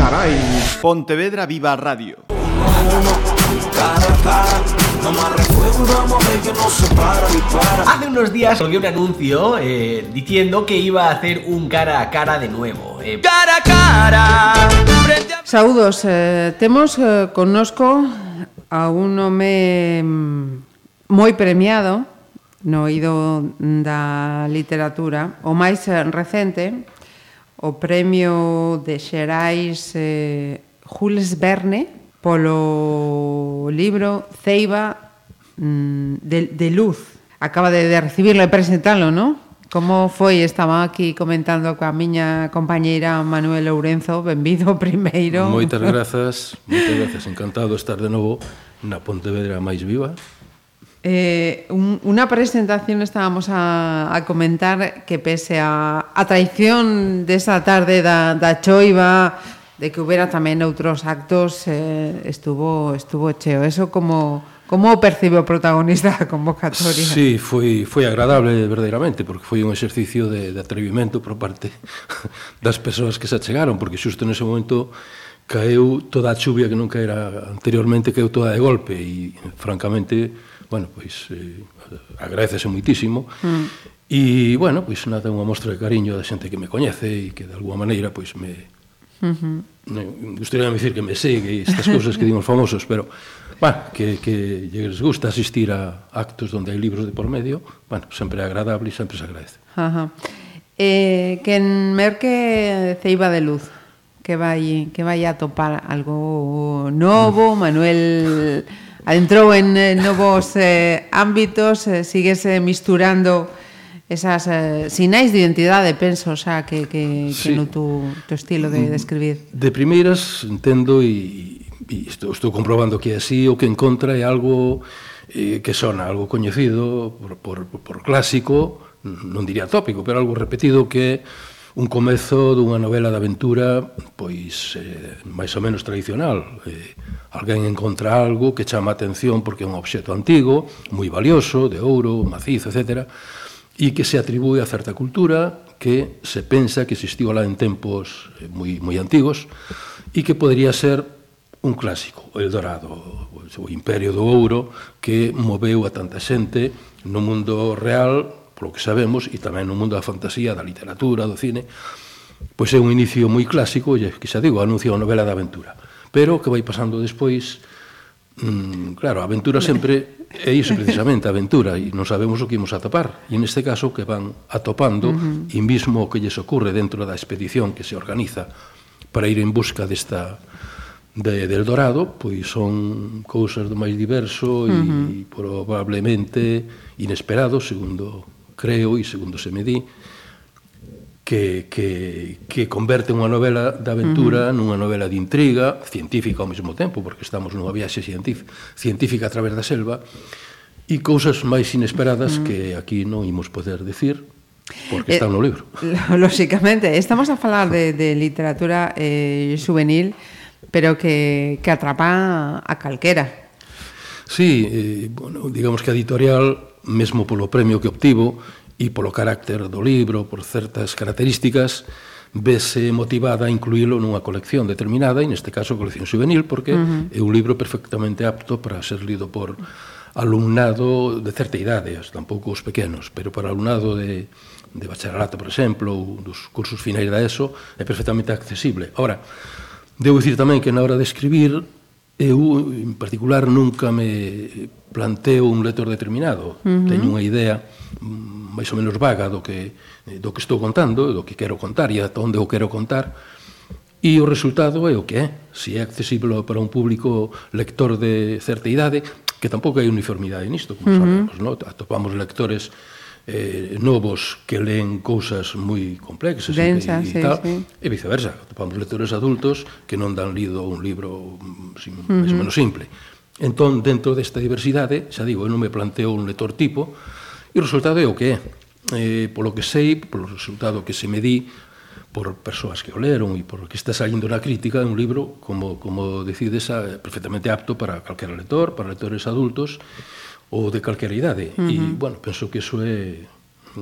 Carai. Pontevedra Viva Radio. Hace unos días colgué un anuncio eh, diciendo que iba a hacer un cara a cara de nuevo. Eh. Cara a cara. A... Saudos, eh, temos eh, connosco a un home mm, moi premiado no ido da literatura, o máis eh, recente, o premio de Xerais eh, Jules Verne polo libro Ceiba mm, de, de Luz. Acaba de, de recibirlo e presentalo, non? Como foi? Estaba aquí comentando coa miña compañeira Manuel Lourenzo. Benvido primeiro. Moitas grazas, moitas grazas. Encantado de estar de novo na Pontevedra máis viva Eh, un, una presentación estábamos a, a comentar que pese a, a traición desa tarde da, da choiva, de que hubiera tamén outros actos, eh, estuvo estuvo cheo. Eso como como o percibe o protagonista da convocatoria? Sí, foi, foi agradable verdadeiramente, porque foi un exercicio de, de atrevimento por parte das persoas que se achegaron, porque xusto nese momento caeu toda a chuvia que nunca era anteriormente, caeu toda de golpe, e francamente bueno, pois eh, agradecese muitísimo. Mm. E, bueno, pois nada, unha mostra de cariño da xente que me coñece e que de alguma maneira pois me Uh -huh. Me gustaría dicir que me segue estas cousas que dimos famosos, pero bueno, que, que lles gusta asistir a actos onde hai libros de por medio, bueno, sempre é agradable e sempre se agradece. Ajá. Eh, que en Merque Ceiba de Luz, que vai, que vai a topar algo novo, Manuel adentrou en novos eh, ámbitos, eh, síguese eh, misturando esas eh, sinais de identidade, penso, xa, que, que, sí. que no tu, tu estilo de, mm, de escribir. De primeiras, entendo, e, e estou, estou comprobando que é así, o que encontra é algo eh, que sona, algo coñecido por, por, por clásico, non diría tópico, pero algo repetido que é un comezo dunha novela de aventura pois eh, máis ou menos tradicional. Eh, alguén encontra algo que chama a atención porque é un obxecto antigo, moi valioso, de ouro, macizo, etc., e que se atribúe a certa cultura que se pensa que existiu alá en tempos eh, moi, moi antigos e que podría ser un clásico, o Eldorado, o Imperio do Ouro, que moveu a tanta xente no mundo real polo que sabemos, e tamén no mundo da fantasía, da literatura, do cine, pois é un inicio moi clásico, e que xa digo, anuncia a novela de aventura. Pero o que vai pasando despois, mm, claro, a aventura sempre é iso precisamente, a aventura, e non sabemos o que imos a. E neste caso que van atopando, uh -huh. e mismo o que lles ocorre dentro da expedición que se organiza para ir en busca desta de, del Dorado, pois son cousas do máis diverso uh -huh. e probablemente inesperado, segundo creo, e segundo se me di, que, que, que converte unha novela de aventura uh -huh. nunha novela de intriga, científica ao mesmo tempo, porque estamos nunha viaxe científica, científica a través da selva, e cousas máis inesperadas uh -huh. que aquí non imos poder decir, porque está eh, no libro. Lóxicamente, estamos a falar de, de literatura eh, juvenil, pero que, que atrapa a calquera. Sí, eh, bueno, digamos que a editorial mesmo polo premio que obtivo e polo carácter do libro, por certas características, vese motivada a incluílo nunha colección determinada, e neste caso colección juvenil, porque uh -huh. é un libro perfectamente apto para ser lido por alumnado de certa idade, tampouco os pequenos, pero para alumnado de, de bacharelato, por exemplo, ou dos cursos finais da ESO, é perfectamente accesible. Ora, debo dicir tamén que na hora de escribir Eu, en particular, nunca me planteo un lector determinado. Uh -huh. Teño unha idea máis ou menos vaga do que, do que estou contando, do que quero contar e ata onde o quero contar, E o resultado é o que é. Se é accesible para un público lector de certa idade, que tampouco hai uniformidade nisto, como uh -huh. sabemos, pois, no? atopamos lectores eh, novos que leen cousas moi complexas Densa, e, e sí, tal, sí. e viceversa, topamos lectores adultos que non dan lido un libro mm, sin, uh -huh. máis ou menos simple. Entón, dentro desta diversidade, xa digo, eu non me planteo un lector tipo, e o resultado é o que é. Eh, polo que sei, polo resultado que se me di, por persoas que o leron e por que está saindo na crítica un libro, como, como decides, ah, perfectamente apto para calquera lector, para lectores adultos, ou de calquera idade. Uh -huh. E, bueno, penso que iso é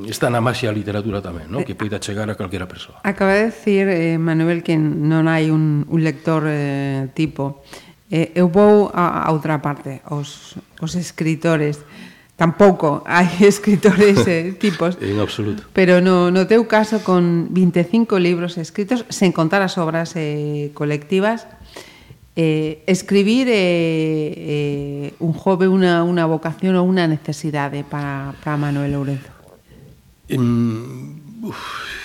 está na maxia a literatura tamén, no? que poida chegar a calquera persoa. Acaba de decir, eh, Manuel, que non hai un, un lector eh, tipo. Eh, eu vou a, a outra parte, os, os escritores. Tampouco hai escritores eh, tipos. en absoluto. Pero no, no teu caso, con 25 libros escritos, sen contar as obras eh, colectivas, eh, escribir eh, eh, un jove unha, unha vocación ou unha necesidade para, para Manuel Lourenzo? Um, uf,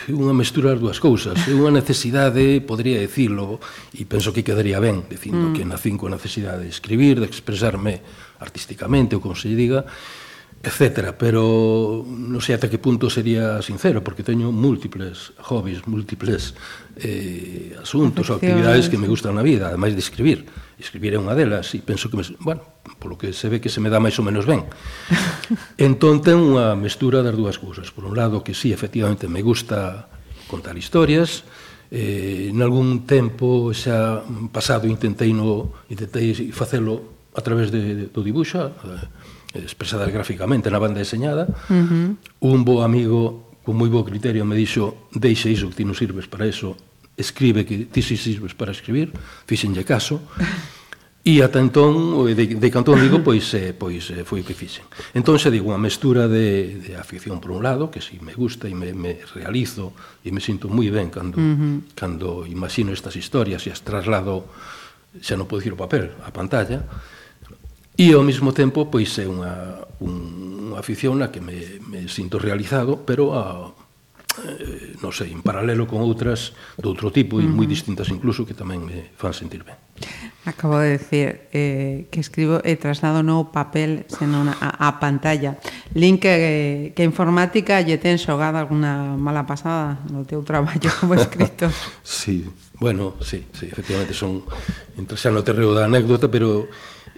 unha mestura das dúas cousas. É unha necesidade, podría decirlo, e penso que quedaría ben, dicindo mm. que nacín coa necesidade de escribir, de expresarme artísticamente, ou como se diga, etcétera, pero non sei ata que punto sería sincero, porque teño múltiples hobbies, múltiples eh, asuntos ou actividades que me gustan na vida, ademais de escribir. Escribir é unha delas e penso que, me, bueno, polo que se ve que se me dá máis ou menos ben. entón ten unha mestura das dúas cousas. Por un lado, que sí, efectivamente, me gusta contar historias, eh, en algún tempo xa pasado intentei, no, intentei facelo a través de, do dibuixo, eh, expresada gráficamente na banda deseñada. Uh -huh. Un bo amigo con moi bo criterio me dixo deixa iso que ti non sirves para eso, escribe que ti si sirves para escribir, fixenlle caso. E ata entón, de, de Cantón digo, pois, eh, pois eh, foi o que fixen. Entón, xa digo, unha mestura de, de afición por un lado, que si me gusta e me, me realizo e me sinto moi ben cando, uh -huh. cando imagino estas historias e as traslado, xa non podo dicir o papel, a pantalla, E ao mesmo tempo, pois é unha, un, unha afición na que me, me sinto realizado, pero a, eh, non sei, en paralelo con outras de outro tipo e uh -huh. moi distintas incluso que tamén me fan sentir ben. Acabo de decir eh, que escribo e eh, traslado no papel senón a, a pantalla. Link que, que informática lle ten xogada alguna mala pasada no teu traballo como escritor. sí, bueno, sí, sí, efectivamente son entre xa no terreo da anécdota, pero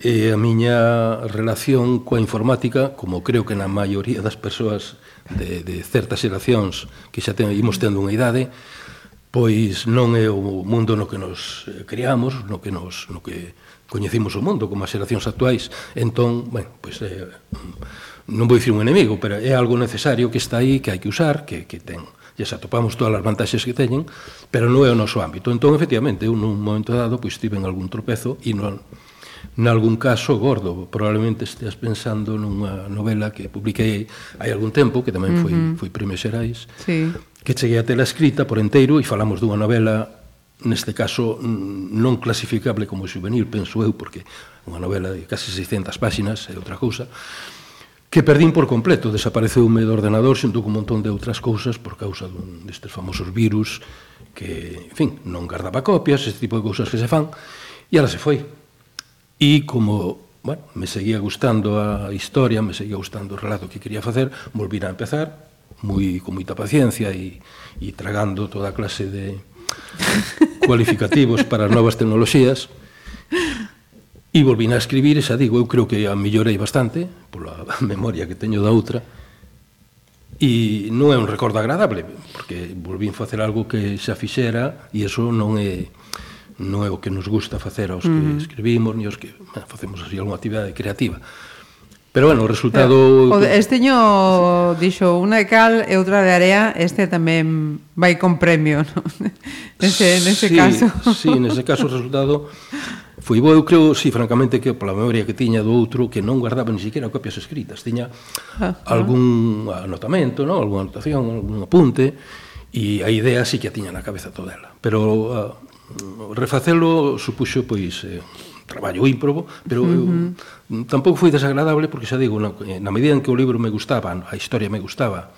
e a miña relación coa informática, como creo que na maioría das persoas de, de certas xeracións que xa ten, imos tendo unha idade, pois non é o mundo no que nos eh, criamos, no que nos no que coñecimos o mundo como as xeracións actuais. Entón, ben, pois é, non vou dicir un enemigo, pero é algo necesario que está aí, que hai que usar, que, que ten e xa topamos todas as vantaxes que teñen, pero non é o noso ámbito. Entón, efectivamente, eu nun momento dado, pois tive algún tropezo e non, nalgún caso gordo. Probablemente esteas pensando nunha novela que publiquei hai algún tempo, que tamén foi, uh -huh. foi Premio Xerais, sí. que cheguei a tela escrita por enteiro e falamos dunha novela neste caso non clasificable como juvenil, penso eu, porque unha novela de casi 600 páxinas é outra cousa, que perdín por completo, desapareceume do ordenador xunto con un montón de outras cousas por causa dun destes famosos virus que, en fin, non guardaba copias, este tipo de cousas que se fan, e ala se foi. E como bueno, me seguía gustando a historia, me seguía gustando o relato que quería facer, volví a empezar, moi con moita paciencia e, e tragando toda a clase de cualificativos para as novas tecnoloxías. E volví a escribir, e xa digo, eu creo que a millorei bastante, pola memoria que teño da outra, e non é un recordo agradable, porque volvín facer algo que xa fixera, e eso non é non é o que nos gusta facer aos que mm. escribimos, ni aos que bueno, facemos así algunha actividade creativa. Pero bueno, o resultado... Eh, o esteño dixo unha de cal e outra de area, este tamén vai con premio, non? Nese, nese sí, caso. Sí, nese caso o resultado foi bo, eu creo, sí, francamente, que pola memoria que tiña do outro, que non guardaba ni siquiera copias escritas, tiña ah, ah. algún anotamento, non? Alguna anotación, algún apunte, e a idea sí que a tiña na cabeza toda ela. Pero uh, refacelo supuxo pois eh, traballo ímprobo, pero uh -huh. eu, tampouco foi desagradable porque xa digo, na, eh, na medida en que o libro me gustaba, a historia me gustaba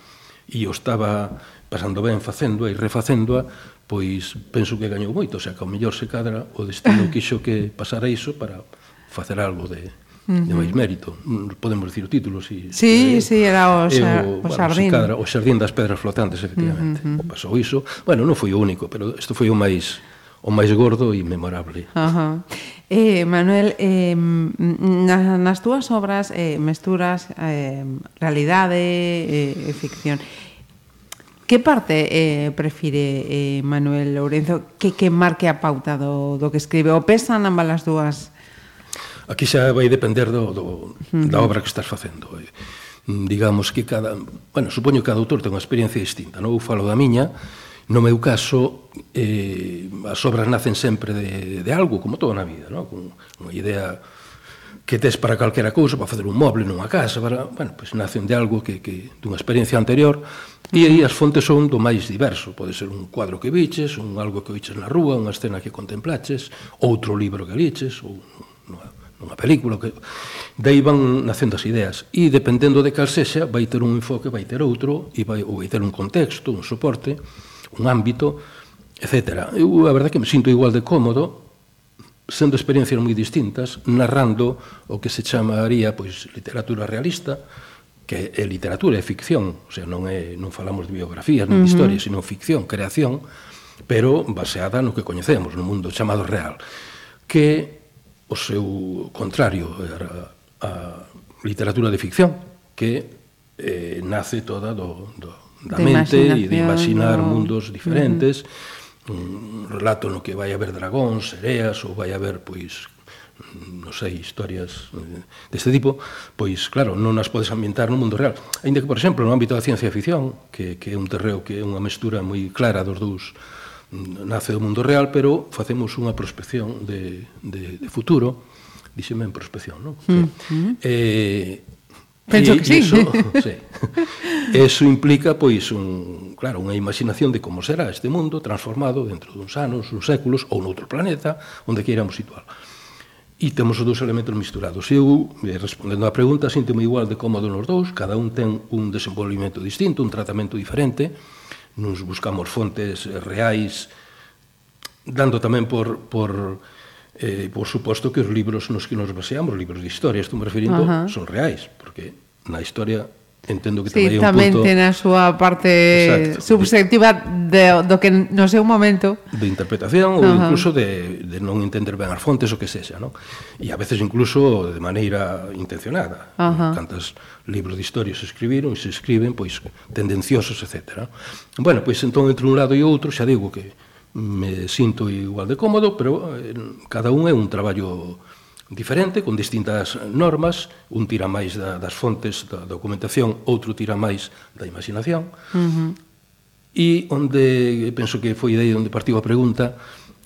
e o estaba pasando ben facéndoa e refacéndoa, pois penso que gañou moito, o sea, que ao mellor se cadra o destino quixo que pasara iso para facer algo de Uh -huh. de máis mérito. Mm, podemos dicir o título, si... Sí, eh, sí, era o, xa, o, o, bueno, xardín. Cadra, o xardín das pedras flotantes, efectivamente. Uh -huh. Pasou iso. Bueno, non foi o único, pero isto foi o máis o máis gordo e memorable. Ajá. Eh, Manuel, eh, nas, nas túas obras eh, mesturas eh, realidade eh, e eh, ficción. Que parte eh, prefire eh, Manuel Lourenzo que que marque a pauta do, do que escribe? O pesan ambas as dúas? Aquí xa vai depender do, do, uh -huh. da obra que estás facendo. Eh, digamos que cada, bueno, supoño que cada autor ten unha experiencia distinta, non? Eu falo da miña, No meu caso, eh, as obras nacen sempre de, de algo, como toda na vida, no? con unha idea que tes para calquera cousa, para facer un moble nunha casa, para, bueno, pois pues, nacen de algo que, que dunha experiencia anterior, e aí as fontes son do máis diverso, pode ser un cuadro que biches, un algo que viches na rúa, unha escena que contemplaches, outro libro que liches, ou nunha, nunha película, que... daí van nacendo as ideas, e dependendo de cal sexa, vai ter un enfoque, vai ter outro, e vai, ou vai ter un contexto, un soporte, un ámbito, etc. Eu a verdade que me sinto igual de cómodo sendo experiencias moi distintas, narrando o que se chamaría pois literatura realista, que é literatura, é ficción, o sea, non é non falamos de biografías, nin de uh -huh. historias, sino ficción, creación, pero baseada no que coñecemos, no mundo chamado real, que o seu contrario era a literatura de ficción, que eh, nace toda do, do, da de mente e de imaginar no... mundos diferentes, uh -huh. un relato no que vai haber dragóns, sereas ou vai haber pois non sei, historias eh, deste tipo, pois claro, non as podes ambientar no mundo real. Ainda que, por exemplo, no ámbito da ciencia ficción, que, que é un terreo que é unha mestura moi clara dos dous mm, nace do mundo real, pero facemos unha prospección de, de, de futuro, díxeme en prospección, non? Mm -hmm. eh, Penso que sí. Eso, sí. Eso implica, pois, un, claro, unha imaginación de como será este mundo transformado dentro duns anos, uns séculos ou noutro planeta, onde queiramos situar. E temos os dous elementos misturados. Eu, eh, respondendo á pregunta, síntome igual de cómodo nos dous, cada un ten un desenvolvimento distinto, un tratamento diferente, nos buscamos fontes eh, reais, dando tamén por, por eh, por suposto que os libros nos que nos baseamos, libros de historia, estou me referindo, uh -huh. son reais, porque na historia entendo que sí, tamén, tamén un punto... ten a súa parte Exacto. subjetiva de, do que no seu momento de interpretación uh -huh. ou incluso de, de non entender ben as fontes o que sexa non? e a veces incluso de maneira intencionada uh -huh. cantas libros de historia se escribiron e se escriben pois tendenciosos, etc bueno, pois entón entre un lado e outro xa digo que me sinto igual de cómodo pero eh, cada un é un traballo diferente, con distintas normas, un tira máis da, das fontes da documentación, outro tira máis da imaginación, uh -huh. e onde, penso que foi aí onde partiu a pregunta,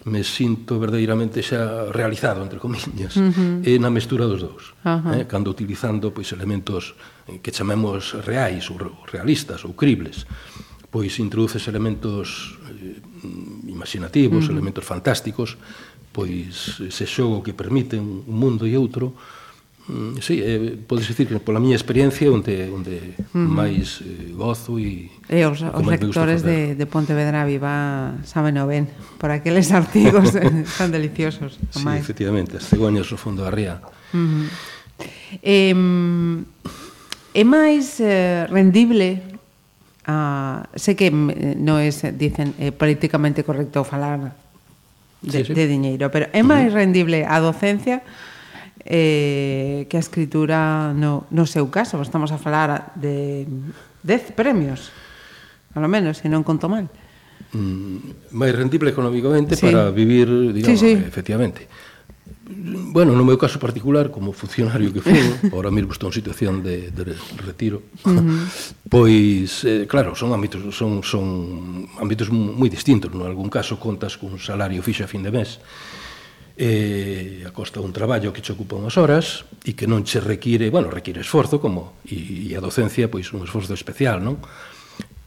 me sinto verdadeiramente xa realizado, entre comiñas, uh eh, -huh. e na mestura dos dous, uh -huh. eh, cando utilizando pois, elementos eh, que chamemos reais, ou realistas, ou cribles, pois introduces elementos eh, imaginativos, uh -huh. elementos fantásticos, pois ese xogo que permiten un mundo e outro mm, Sí, eh, podes dicir que pola miña experiencia onde, onde uh -huh. máis eh, gozo e... E os, os lectores de, de Pontevedra Viva saben o ben, por aqueles artigos tan deliciosos. Sí, máis. efectivamente, as cegoñas no fondo da ría. Uh eh, é máis eh, rendible Ah, sei que eh, non é, dicen, eh, políticamente correcto falar de, sí, sí. de diñeiro, pero é máis rendible a docencia eh, que a escritura no, no seu caso, estamos a falar de 10 premios, ao menos, se non conto mal. Mm, máis rendible económicamente sí. para vivir, digamos, sí, sí. efectivamente. Bueno, no meu caso particular, como funcionario que fui, ahora mesmo estou en situación de, de retiro, uh -huh. pois, eh, claro, son ámbitos son, son ámbitos moi distintos. En algún caso contas cun salario fixo a fin de mes, eh, a costa un traballo que che ocupa unhas horas e que non che require, bueno, require esforzo, como, e, e a docencia, pois, un esforzo especial, non?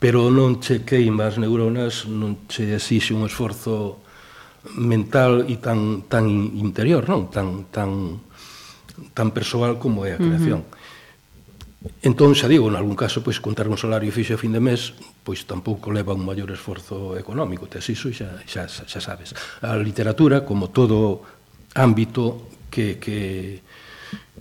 Pero non che queimas neuronas, non che exixe un esforzo mental e tan, tan interior, non? Tan, tan, tan persoal como é a creación. Uh -huh. Entón, xa digo, en algún caso, pois, contar un salario fixo a fin de mes, pois tampouco leva un maior esforzo económico, tes iso xa, xa, xa sabes. A literatura, como todo ámbito que, que,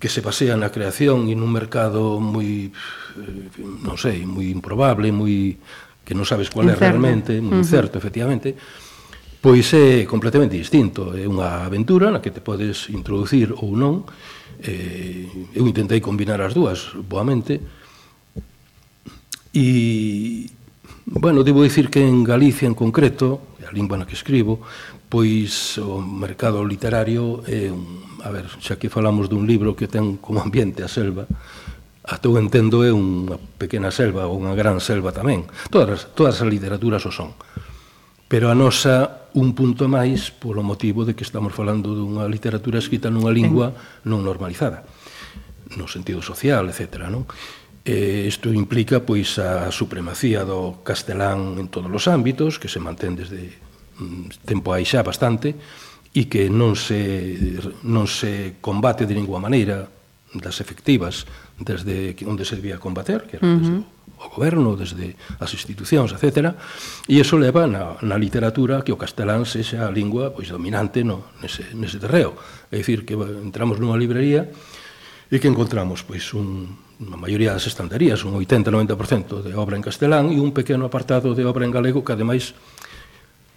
que se basea na creación e nun mercado moi, eh, non sei, moi improbable, moi que non sabes cual é incerto. realmente, moi uh -huh. incerto, efectivamente, pois é completamente distinto. É unha aventura na que te podes introducir ou non. Eh, eu intentei combinar as dúas, boamente. E, bueno, debo dicir que en Galicia en concreto, a lingua na que escribo, pois o mercado literario é un... A ver, xa que falamos dun libro que ten como ambiente a selva, ata eu entendo é unha pequena selva ou unha gran selva tamén. Todas, todas as literaturas o son pero a nosa un punto máis polo motivo de que estamos falando dunha literatura escrita nunha lingua non normalizada no sentido social, etc. Non? E isto implica pois a supremacía do castelán en todos os ámbitos, que se mantén desde mm, tempo aí xa bastante, e que non se, non se combate de ninguna maneira das efectivas desde onde se debía combater, que era desde uh -huh. o goberno, desde as institucións, etc. E iso leva na, na literatura que o castelán sexa a lingua pois dominante no, nese, nese terreo. É dicir, que entramos nunha librería e que encontramos pois un, na maioría das estanterías, un 80-90% de obra en castelán e un pequeno apartado de obra en galego que ademais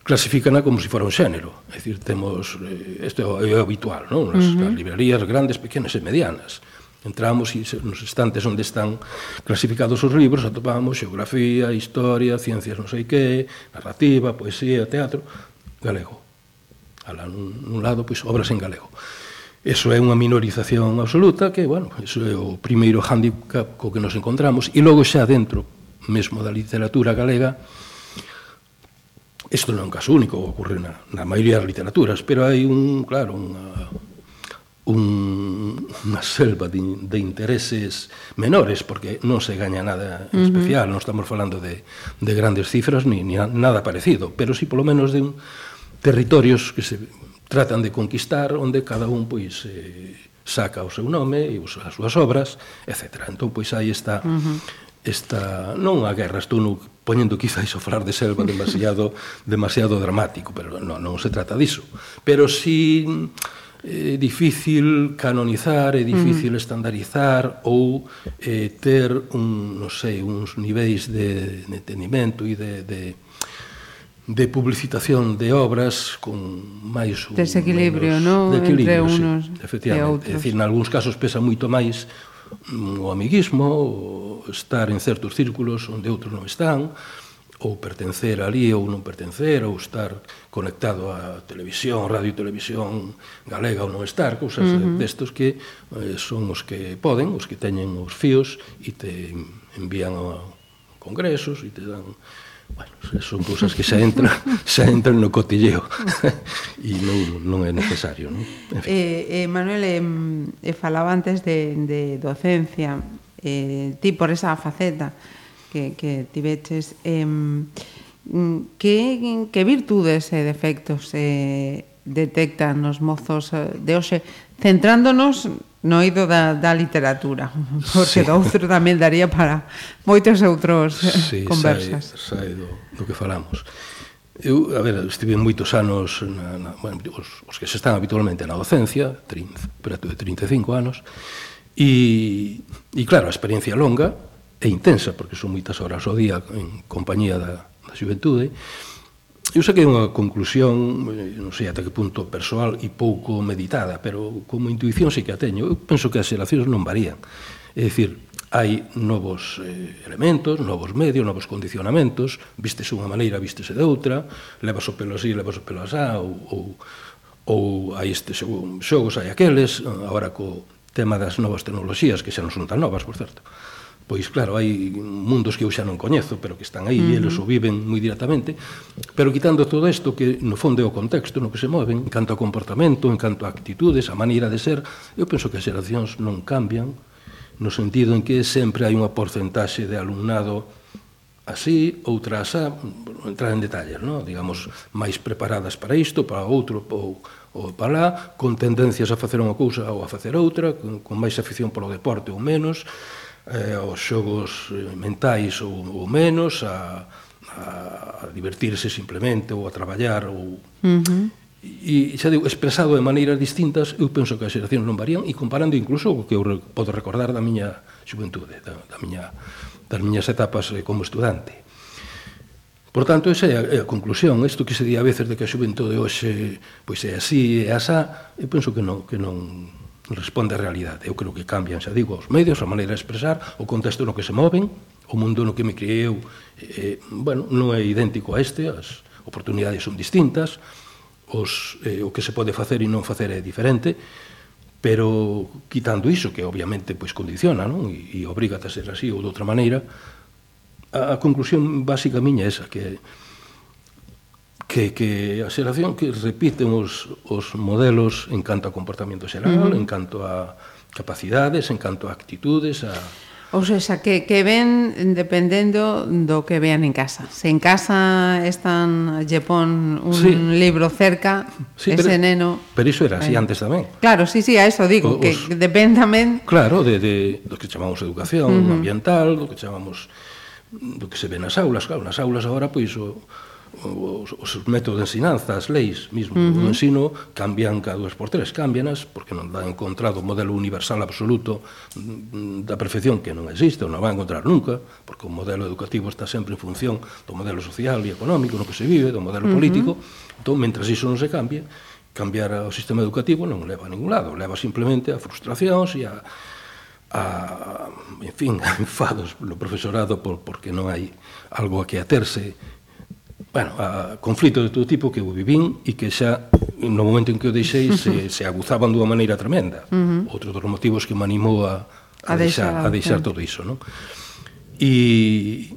clasifícana como se si fora un xénero. É dicir, temos, eh, isto é o habitual, non? As, uh -huh. as librerías grandes, pequenas e medianas. Entramos e nos estantes onde están clasificados os libros atopamos xeografía, historia, ciencias non sei que, narrativa, poesía, teatro, galego. Alá nun, nun lado, pois, obras en galego. Eso é unha minorización absoluta que, bueno, eso é o primeiro handicap co que nos encontramos. E logo xa dentro mesmo da literatura galega, Isto non é un caso único, ocorre na, na maioría das literaturas, pero hai un, claro, unha, un, unha selva de, de intereses menores, porque non se gaña nada especial, uh -huh. non estamos falando de, de grandes cifras ni, ni nada parecido, pero si sí, polo menos de un, territorios que se tratan de conquistar, onde cada un pois eh, saca o seu nome e as súas obras, etc. Entón, pois hai esta, uh -huh. esta non a guerra, estou no poñendo quizáis o falar de selva demasiado demasiado dramático, pero non, non se trata diso. Pero si é difícil canonizar, é difícil mm. estandarizar ou eh, ter un, non sei, uns niveis de, de entendimento e de, de de publicitación de obras con máis un... desequilibrio, menos, no? de equilibrio, entre unos sí, efectivamente. É dicir, en algúns casos pesa moito máis o amiguismo, o estar en certos círculos onde outros non están, ou pertencer ali ou non pertencer, ou estar conectado á televisión, radio e televisión galega ou non estar, cousas eh, uh -huh. destos que eh, son os que poden, os que teñen os fíos e te envían a congresos e te dan Bueno, son cousas que xa entran, xa entran no cotilleo e non, non é necesario, non? En fin. eh, eh, Manuel, eh, eh, falaba antes de, de docencia, eh, ti por esa faceta que, que tiveches, eh, que, que virtudes e defectos eh, detectan os mozos eh, de hoxe, centrándonos no ido da, da literatura porque sí. do outro tamén daría para moitos outros eh, sí, conversas sai, sai do, do que falamos Eu, a ver, estive moitos anos na, na, bueno, os, os que se están habitualmente na docencia, 30, preto de 35 anos, e, e claro, a experiencia longa e intensa, porque son moitas horas ao día en compañía da, da xuventude, e Eu saquei unha conclusión, non sei ata que punto persoal e pouco meditada, pero como intuición sí que a teño. Eu penso que as relacións non varían. É dicir, hai novos eh, elementos, novos medios, novos condicionamentos, vistes unha maneira, vistese de outra, levas o pelo así, levas o pelo asá, ou, ou, ou hai estes xogos, hai aqueles, agora co tema das novas tecnoloxías, que xa non son tan novas, por certo. Eh, pois claro, hai mundos que eu xa non coñezo, pero que están aí uh -huh. e eles o viven moi directamente, pero quitando todo isto que no fondo é o contexto no que se moven, en canto a comportamento, en canto a actitudes, a maneira de ser, eu penso que as xeracións non cambian no sentido en que sempre hai unha porcentaxe de alumnado así, outras a entrar en detalles, no? digamos, máis preparadas para isto, para outro, ou, ou para lá, con tendencias a facer unha cousa ou a facer outra, con, con máis afición polo deporte ou menos, eh, aos xogos eh, mentais ou, ou menos, a, a, a divertirse simplemente ou a traballar ou... Uh -huh. E, xa digo, expresado de maneiras distintas, eu penso que as xeracións non varían e comparando incluso o que eu podo recordar da miña xuventude, da, da miña, das miñas etapas eh, como estudante. Por tanto, esa é a, é a conclusión. Isto que se di a veces de que a xuventude hoxe pois é así, é asá, eu penso que non, que non, responde á realidade. Eu creo que cambian, xa digo, os medios, a maneira de expresar, o contexto no que se moven, o mundo no que me criei eu, eh, bueno, non é idéntico a este, as oportunidades son distintas, os, eh, o que se pode facer e non facer é diferente, pero quitando iso, que obviamente pois, condiciona non? E, e obriga a ser así ou de outra maneira, a, a conclusión básica miña é esa, que que, que a xeración que repiten os, os modelos en canto a comportamento xeral, uh -huh. en canto a capacidades, en canto a actitudes, a... Ou seja, que, que ven dependendo do que vean en casa. Se en casa están lle pon un sí. libro cerca, sí, ese pero, neno... Pero iso era así eh. antes tamén. Claro, sí, sí, a eso digo, o, que os, depende tamén... Claro, de, de, do que chamamos educación uh -huh. ambiental, do que chamamos do que se ve nas aulas, claro, nas aulas agora pois o, os, os métodos de ensinanza, as leis mismo uh -huh. do ensino, cambian cada dúas por tres, cambianas, porque non van encontrado o modelo universal absoluto mm, da perfección que non existe, ou non a encontrar nunca, porque o modelo educativo está sempre en función do modelo social e económico no que se vive, do modelo uh -huh. político, entón, mentras iso non se cambie, cambiar o sistema educativo non leva a ningún lado, leva simplemente a frustracións e a, a en fin, a enfados no profesorado por, porque non hai algo a que aterse bueno, a conflito de todo tipo que eu vivín e que xa no momento en que o deixei se, se aguzaban dunha maneira tremenda. Uh -huh. Outro dos motivos que me animou a, a, a deixar, a deixar todo iso, non? E,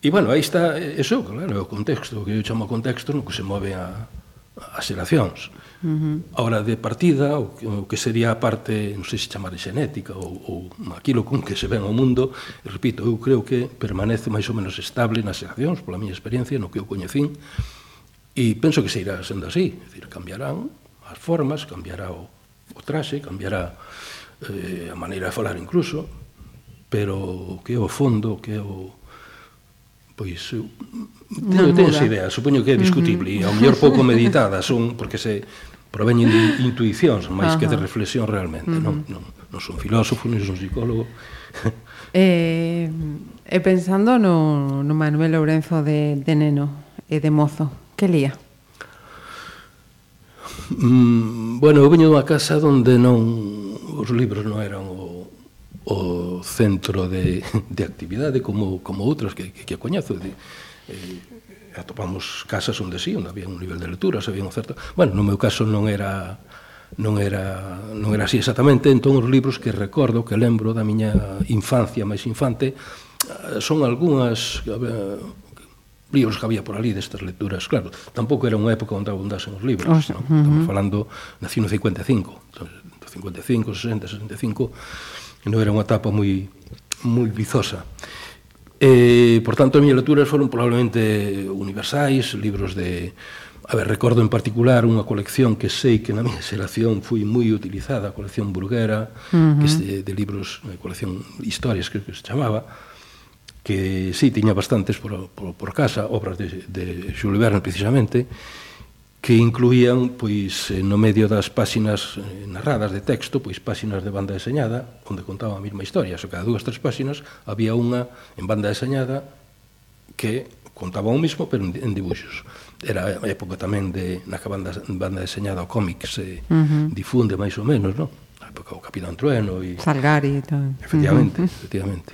e bueno, aí está eso, claro, o contexto, o que eu chamo contexto no que se move a, as xeracións. Uh Uh -huh. A hora de partida, o, o que sería a parte, non sei se chamar xenética ou, ou aquilo con que se ven ao mundo, repito, eu creo que permanece máis ou menos estable nas xeracións, pola miña experiencia, no que eu coñecín, e penso que se irá sendo así, é dicir, cambiarán as formas, cambiará o, o traxe, cambiará eh, a maneira de falar incluso, pero que é o fondo, que é o, Pois teño, teño esa idea, supoño que é discutible, uh -huh. e ao mellor pouco meditada, son porque se proveñen de intuicións máis uh -huh. que de reflexión realmente, uh -huh. non, non, non son filósofo, non son psicólogo. eh, e pensando no, no Manuel Lourenzo de, de neno e de mozo, que lía? Mm, bueno, eu veño dunha casa onde non os libros non eran o o centro de, de actividade como, como outras que, que, que coñezo. De, eh, atopamos casas onde sí, onde había un nivel de lectura se había un certo... Bueno, no meu caso non era non era, non era así exactamente, entón os libros que recordo, que lembro da miña infancia máis infante, eh, son algunhas libros que había por ali destas lecturas, claro, tampouco era unha época onde abundasen os libros, o sea, non? Uh -huh. estamos falando na 55, 55, 60, 65, non era unha etapa moi moi vizosa. Eh, por tanto, as miñas lecturas foron probablemente universais, libros de... A ver, recordo en particular unha colección que sei que na miña xeración foi moi utilizada, a colección burguera, uh -huh. que de, de libros, a colección historias, creo que se chamaba, que sí, tiña bastantes por, por, por casa, obras de, de Jules Verne precisamente, e que incluían pois eh, no medio das páxinas eh, narradas de texto, pois páxinas de banda deseñada, onde contaba a mesma historia, só cada dúas tres páxinas había unha en banda deseñada que contaba o mismo pero en dibuxos. Era a época tamén de na que banda, banda deseñada o cómic se uh -huh. difunde máis ou menos, non? A época o Capitán Trueno e Salgari e tal. Efectivamente, uh -huh. efectivamente.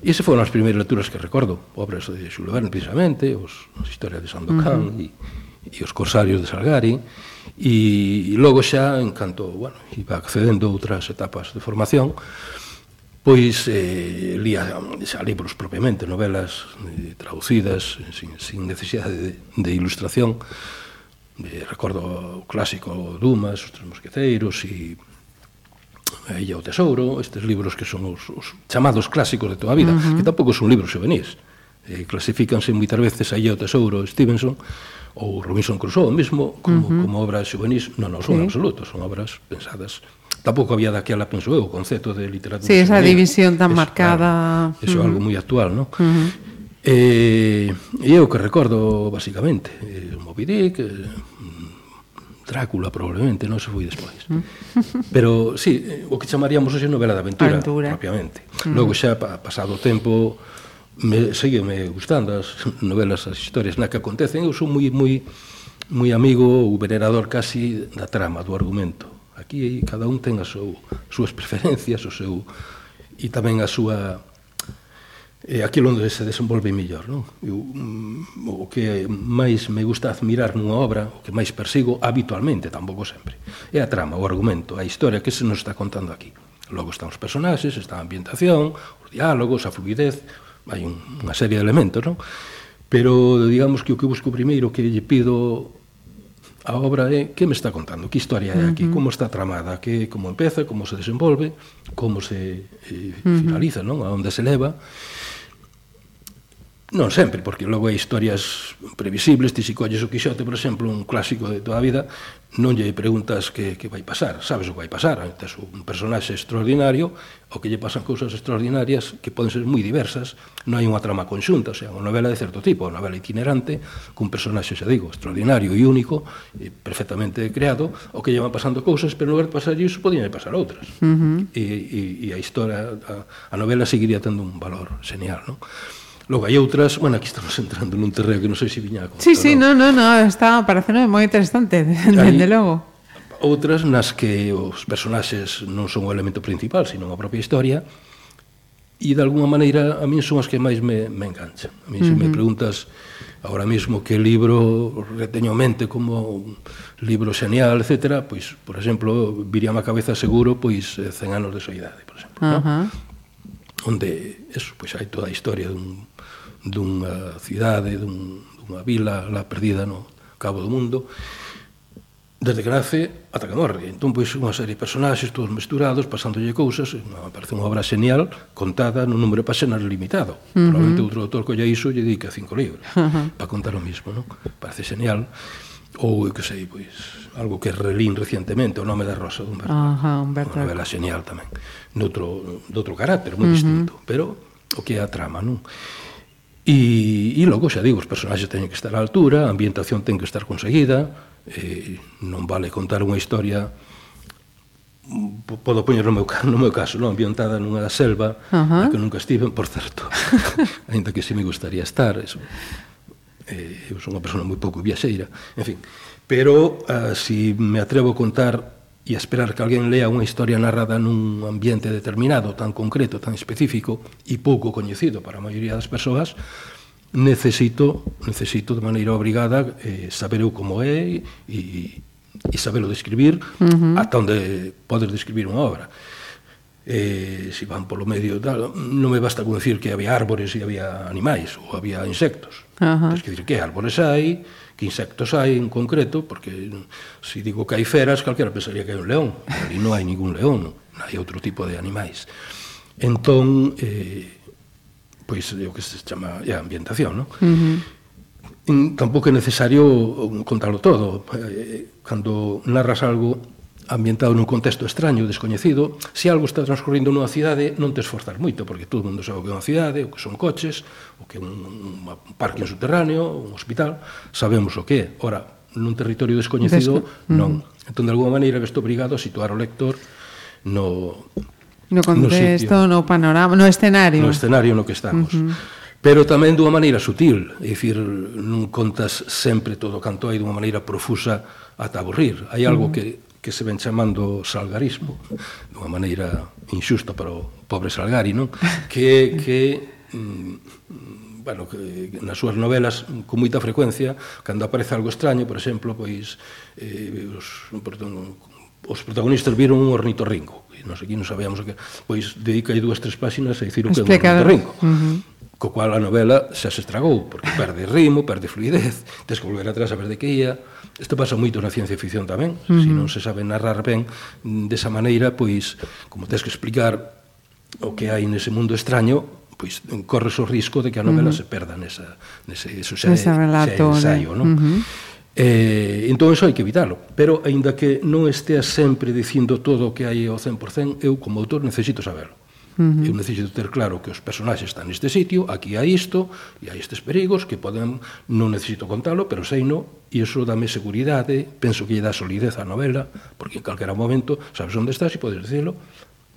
E ese foron as primeiras lecturas que recordo, obras de Jules Verne precisamente, os, as historias de Sandokan uh -huh. e e os corsarios de Salgari, e, e logo xa, en canto, bueno, iba accedendo a outras etapas de formación, pois eh, lía xa libros propiamente, novelas eh, traducidas, sin, sin necesidade de, de ilustración, eh, recordo o clásico Dumas, os tres mosqueteiros e Ella o Tesouro, estes libros que son os, os chamados clásicos de toda a vida, uh -huh. que tampouco son libros juvenis eh, clasifícanse moitas veces aí ao tesouro Stevenson ou Robinson Crusoe mesmo como, uh -huh. como obras juvenis non, non son sí. absolutos, son obras pensadas tampouco había daquela, penso eu, o concepto de literatura Sí, esa división tan es, marcada claro, eso é uh -huh. algo moi actual, non? Uh -huh. eh, e eu que recordo basicamente, eh, Moby Dick eh, Drácula probablemente, non se foi despois. Pero sí, eh, o que chamaríamos hoxe novela de aventura, aventura. propiamente. Uh -huh. Logo xa pasado o tempo me, segueme gustando as novelas, as historias na que acontecen. Eu son moi, moi, moi amigo ou venerador casi da trama, do argumento. Aquí cada un ten as seu, súas preferencias, o seu e tamén a súa e aquilo onde se desenvolve mellor, non? Eu, mm, o que máis me gusta admirar nunha obra, o que máis persigo habitualmente, tampouco sempre, é a trama, o argumento, a historia que se nos está contando aquí. Logo están os personaxes, está a ambientación, os diálogos, a fluidez, hai un, unha serie de elementos, non? Pero digamos que o que busco primeiro que lle pido a obra é que me está contando, que historia é aquí, uh -huh. como está tramada, que como empeza, como se desenvolve, como se eh, finaliza, non? A onde se leva. Non sempre, porque logo hai historias previsibles, ti si colles o Quixote, por exemplo, un clásico de toda a vida, non lle preguntas que, que vai pasar, sabes o que vai pasar, tes un personaxe extraordinario, o que lle pasan cousas extraordinarias que poden ser moi diversas, non hai unha trama conxunta, o sea, unha novela de certo tipo, unha novela itinerante, cun personaxe, xa digo, extraordinario e único, e perfectamente creado, o que lle van pasando cousas, pero no lugar de pasar iso, podían pasar outras. Uh -huh. e, e, e a historia, a, a novela seguiría tendo un valor genial, non? Logo, hai outras, bueno, aquí estamos entrando nun terreo que non sei se viña a contar. Sí, sí, non, non, no, está parecendo moi interesante, dende logo. Outras nas que os personaxes non son o elemento principal, sino a propia historia, e de alguma maneira a min son as que máis me, me enganchan. A min uh -huh. se me preguntas ahora mismo que libro reteño mente como libro genial, etc., pois, por exemplo, viría a cabeza seguro pois eh, 100 anos de soidade, por exemplo, uh -huh. no? onde eso, pois hai toda a historia dun dunha cidade, dun, dunha vila lá perdida no cabo do mundo, desde que nace ata que morre. Entón, pois, unha serie de personaxes todos mesturados, pasándolle cousas, me parece unha obra genial contada nun número de páxinas limitado. Uh -huh. Probablemente outro autor colla iso lle dedica cinco libros uh -huh. para contar o mismo, non? Parece genial. Ou, que sei, pois, algo que relín recientemente, o nome da Rosa de Humberto. Uh -huh, Humberto. Unha novela genial tamén. Noutro, doutro carácter, moi uh -huh. distinto, pero o que é a trama, non? E, e logo, xa digo, os personaxes teñen que estar á altura, a ambientación ten que estar conseguida, eh, non vale contar unha historia podo poñer no meu, no meu caso, non? ambientada nunha selva uh -huh. que nunca estive, por certo ainda que si me gustaría estar eso. Eh, eu son unha persona moi pouco viaxeira en fin, pero uh, si me atrevo a contar e esperar que alguén lea unha historia narrada nun ambiente determinado, tan concreto, tan específico e pouco coñecido para a maioría das persoas, necesito, necesito de maneira obrigada eh, saber eu como é e, e sabelo describir uh -huh. ata onde podes describir unha obra eh, se van polo medio tal, non me basta con decir que había árbores e había animais ou había insectos uh -huh. tens que dicir que árbores hai que insectos hai en concreto, porque se si digo que hai feras, calquera pensaría que hai un león, e non hai ningún león, non? hai outro tipo de animais. Entón, eh, pois é o que se chama a ambientación, non? Uh -huh tampouco é necesario contarlo todo. Eh, cando narras algo ambientado nun contexto extraño, descoñecido, se algo está transcorrendo nunha cidade non te esforzas moito, porque todo o mundo sabe o que é unha cidade, o que son coches, o que é un, un, parque subterráneo, un hospital, sabemos o que é. Ora, nun territorio descoñecido, Desco. Mm. non. Mm. Entón, de alguma maneira, veste obrigado a situar o lector no... No contexto, no, no panorama, no escenario. No escenario no que estamos. Uh -huh pero tamén dunha maneira sutil, é dicir, non contas sempre todo canto hai dunha maneira profusa ata aburrir. Hai algo uh -huh. que que se ven chamando salgarismo, dunha maneira injusta para o pobre Salgari, non? Que, que mm, bueno, que nas súas novelas con moita frecuencia, cando aparece algo extraño, por exemplo, pois eh, os, perdón, os protagonistas viron un ornitorrinco, e nós aquí non sabíamos o que, pois dedica aí dúas tres páxinas a dicir o que é un ornitorrinco. Uh -huh co cual a novela xa se estragou, porque perde ritmo, perde fluidez, tens que volver atrás a ver de que ia. Isto pasa moito na ciencia ficción tamén, uh -huh. se si non se sabe narrar ben desa maneira, pois, como tens que explicar o que hai nese mundo extraño, pois corres o risco de que a novela uh -huh. se perda nesa, nese, eso xa, Ese relato, xa ensayo, non? Uh -huh. Eh, entón iso hai que evitalo, pero aínda que non estea sempre dicindo todo o que hai ao 100%, eu como autor necesito saberlo. Uh -huh. Eu necesito ter claro que os personaxes están neste sitio, aquí hai isto, e hai estes perigos que poden, non necesito contalo, pero sei no, e iso dame seguridade, penso que lle dá solidez á novela, porque en calquera momento sabes onde estás e podes dicilo,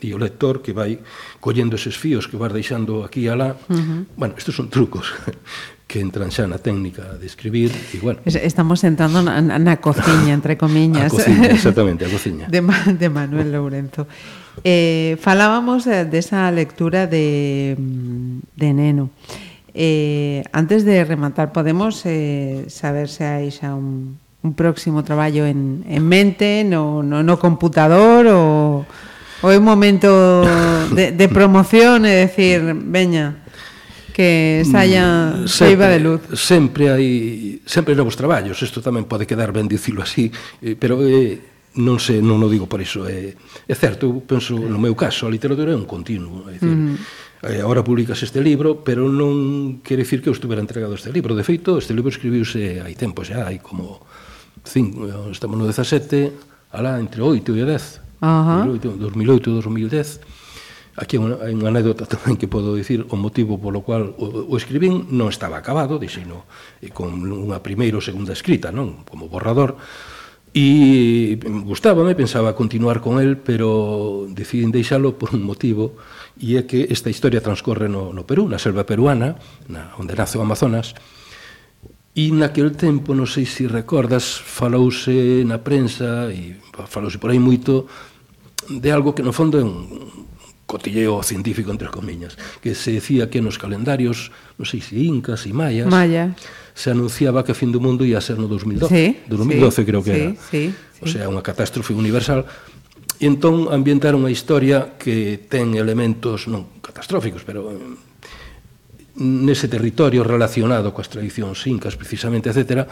e o lector que vai collendo eses fíos que vas deixando aquí e alá. Uh -huh. Bueno, estes son trucos que entran xa na técnica de escribir e bueno. Estamos entrando na, na cociña, entre comiñas. a cociña, exactamente, a cociña. De, de Manuel Lourenzo. Eh, falábamos eh, desa lectura de, de Neno. Eh, antes de rematar, podemos eh, saber se hai xa un, un próximo traballo en, en mente, no, no, no computador ou, ou é un momento de, de promoción, é decir, veña, que saia mm, seiva de luz. Sempre hai sempre novos traballos, isto tamén pode quedar ben dicilo así, eh, pero eh, non se non o digo por iso é, é certo, eu penso no meu caso a literatura é un continuo é dicir, mm. -hmm. agora publicas este libro pero non quere dicir que eu estuvera entregado este libro de feito, este libro escribiuse hai tempo xa, hai como cinco, estamos no 17 alá entre 8 e 10 Ajá. 2008 2010 aquí hai unha, hai unha anécdota tamén que podo dicir o motivo polo cual o, o escribín non estaba acabado dixino, con unha primeira ou segunda escrita non como borrador E gustábame, pensaba continuar con el, pero deciden deixalo por un motivo, e é que esta historia transcorre no, no Perú, na selva peruana, na, onde nace o Amazonas, e naquel tempo, non sei se recordas, falouse na prensa, e falouse por aí moito, de algo que no fondo é un cotilleo científico, entre comiñas, que se decía que nos calendarios, non sei se incas e mayas, mayas se anunciaba que a fin do mundo ia ser no 2012, sí, do 2012 sí, creo que sí, era. Sí, sí. O sea, unha catástrofe universal. E entón ambientaron unha historia que ten elementos non catastróficos, pero mm, nese territorio relacionado coas tradicións incas, precisamente, etc.,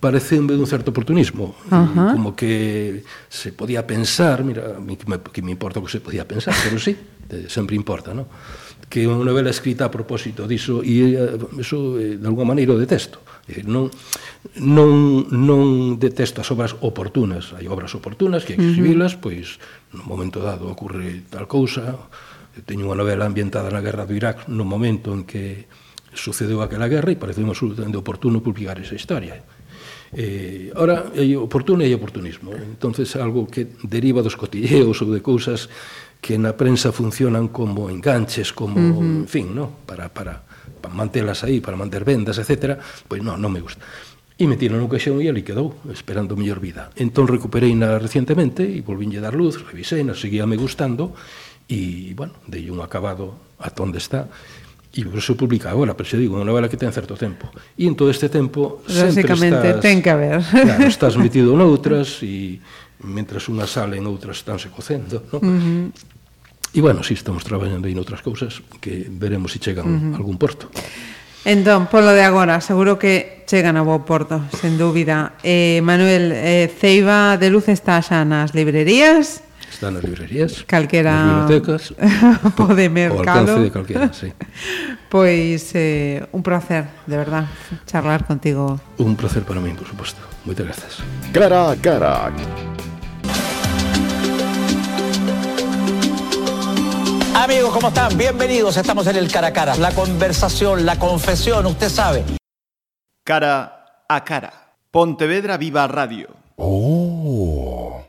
parece un certo oportunismo. Ajá. Mm, como que se podía pensar, mira, que me, que me importa o que se podía pensar, pero sí, sempre importa, non? que é unha novela escrita a propósito diso e eh, iso eh, de alguma maneira o detesto. Non non non detesto as obras oportunas, hai obras oportunas que escribilas, uh -huh. pois no momento dado ocurre tal cousa. Eu teño unha novela ambientada na guerra do Irak no momento en que sucedeu aquela guerra e pareceu absolutamente oportuno publicar esa historia. Eh, ora, hai oportuno e hai oportunismo. entonces algo que deriva dos cotilleos ou de cousas que na prensa funcionan como enganches, como, uh -huh. en fin, ¿no? para, para, para mantelas aí, para manter vendas, etc., pois non, non me gusta. E metieron no caixón e ali quedou, esperando mellor vida. Entón recuperei na recientemente e volvinlle dar luz, revisei, na seguía me gustando, e, bueno, dei un acabado a onde está, E por eso publica agora, pero se digo, unha novela que ten certo tempo. E en todo este tempo sempre estás... ten que haber. Claro, estás metido noutras e mentras unha salen, outras estánse cocendo, non? Uh -huh. E, bueno, si sí, estamos traballando aí noutras cousas que veremos se si chegan uh -huh. a algún porto. Entón, polo de agora, seguro que chegan a bo porto, sen dúbida. Eh, Manuel, eh, Ceiba de Luz está xa nas librerías? Está nas librerías, calquera... nas bibliotecas, po de mercado. O alcance de calquera, sí. pois eh, un placer, de verdad, charlar contigo. Un placer para min, por suposto. Moitas grazas. Cara a cara. Amigos, ¿cómo están? Bienvenidos. Estamos en el cara a cara. La conversación, la confesión, usted sabe. Cara a cara. Pontevedra Viva Radio. Oh.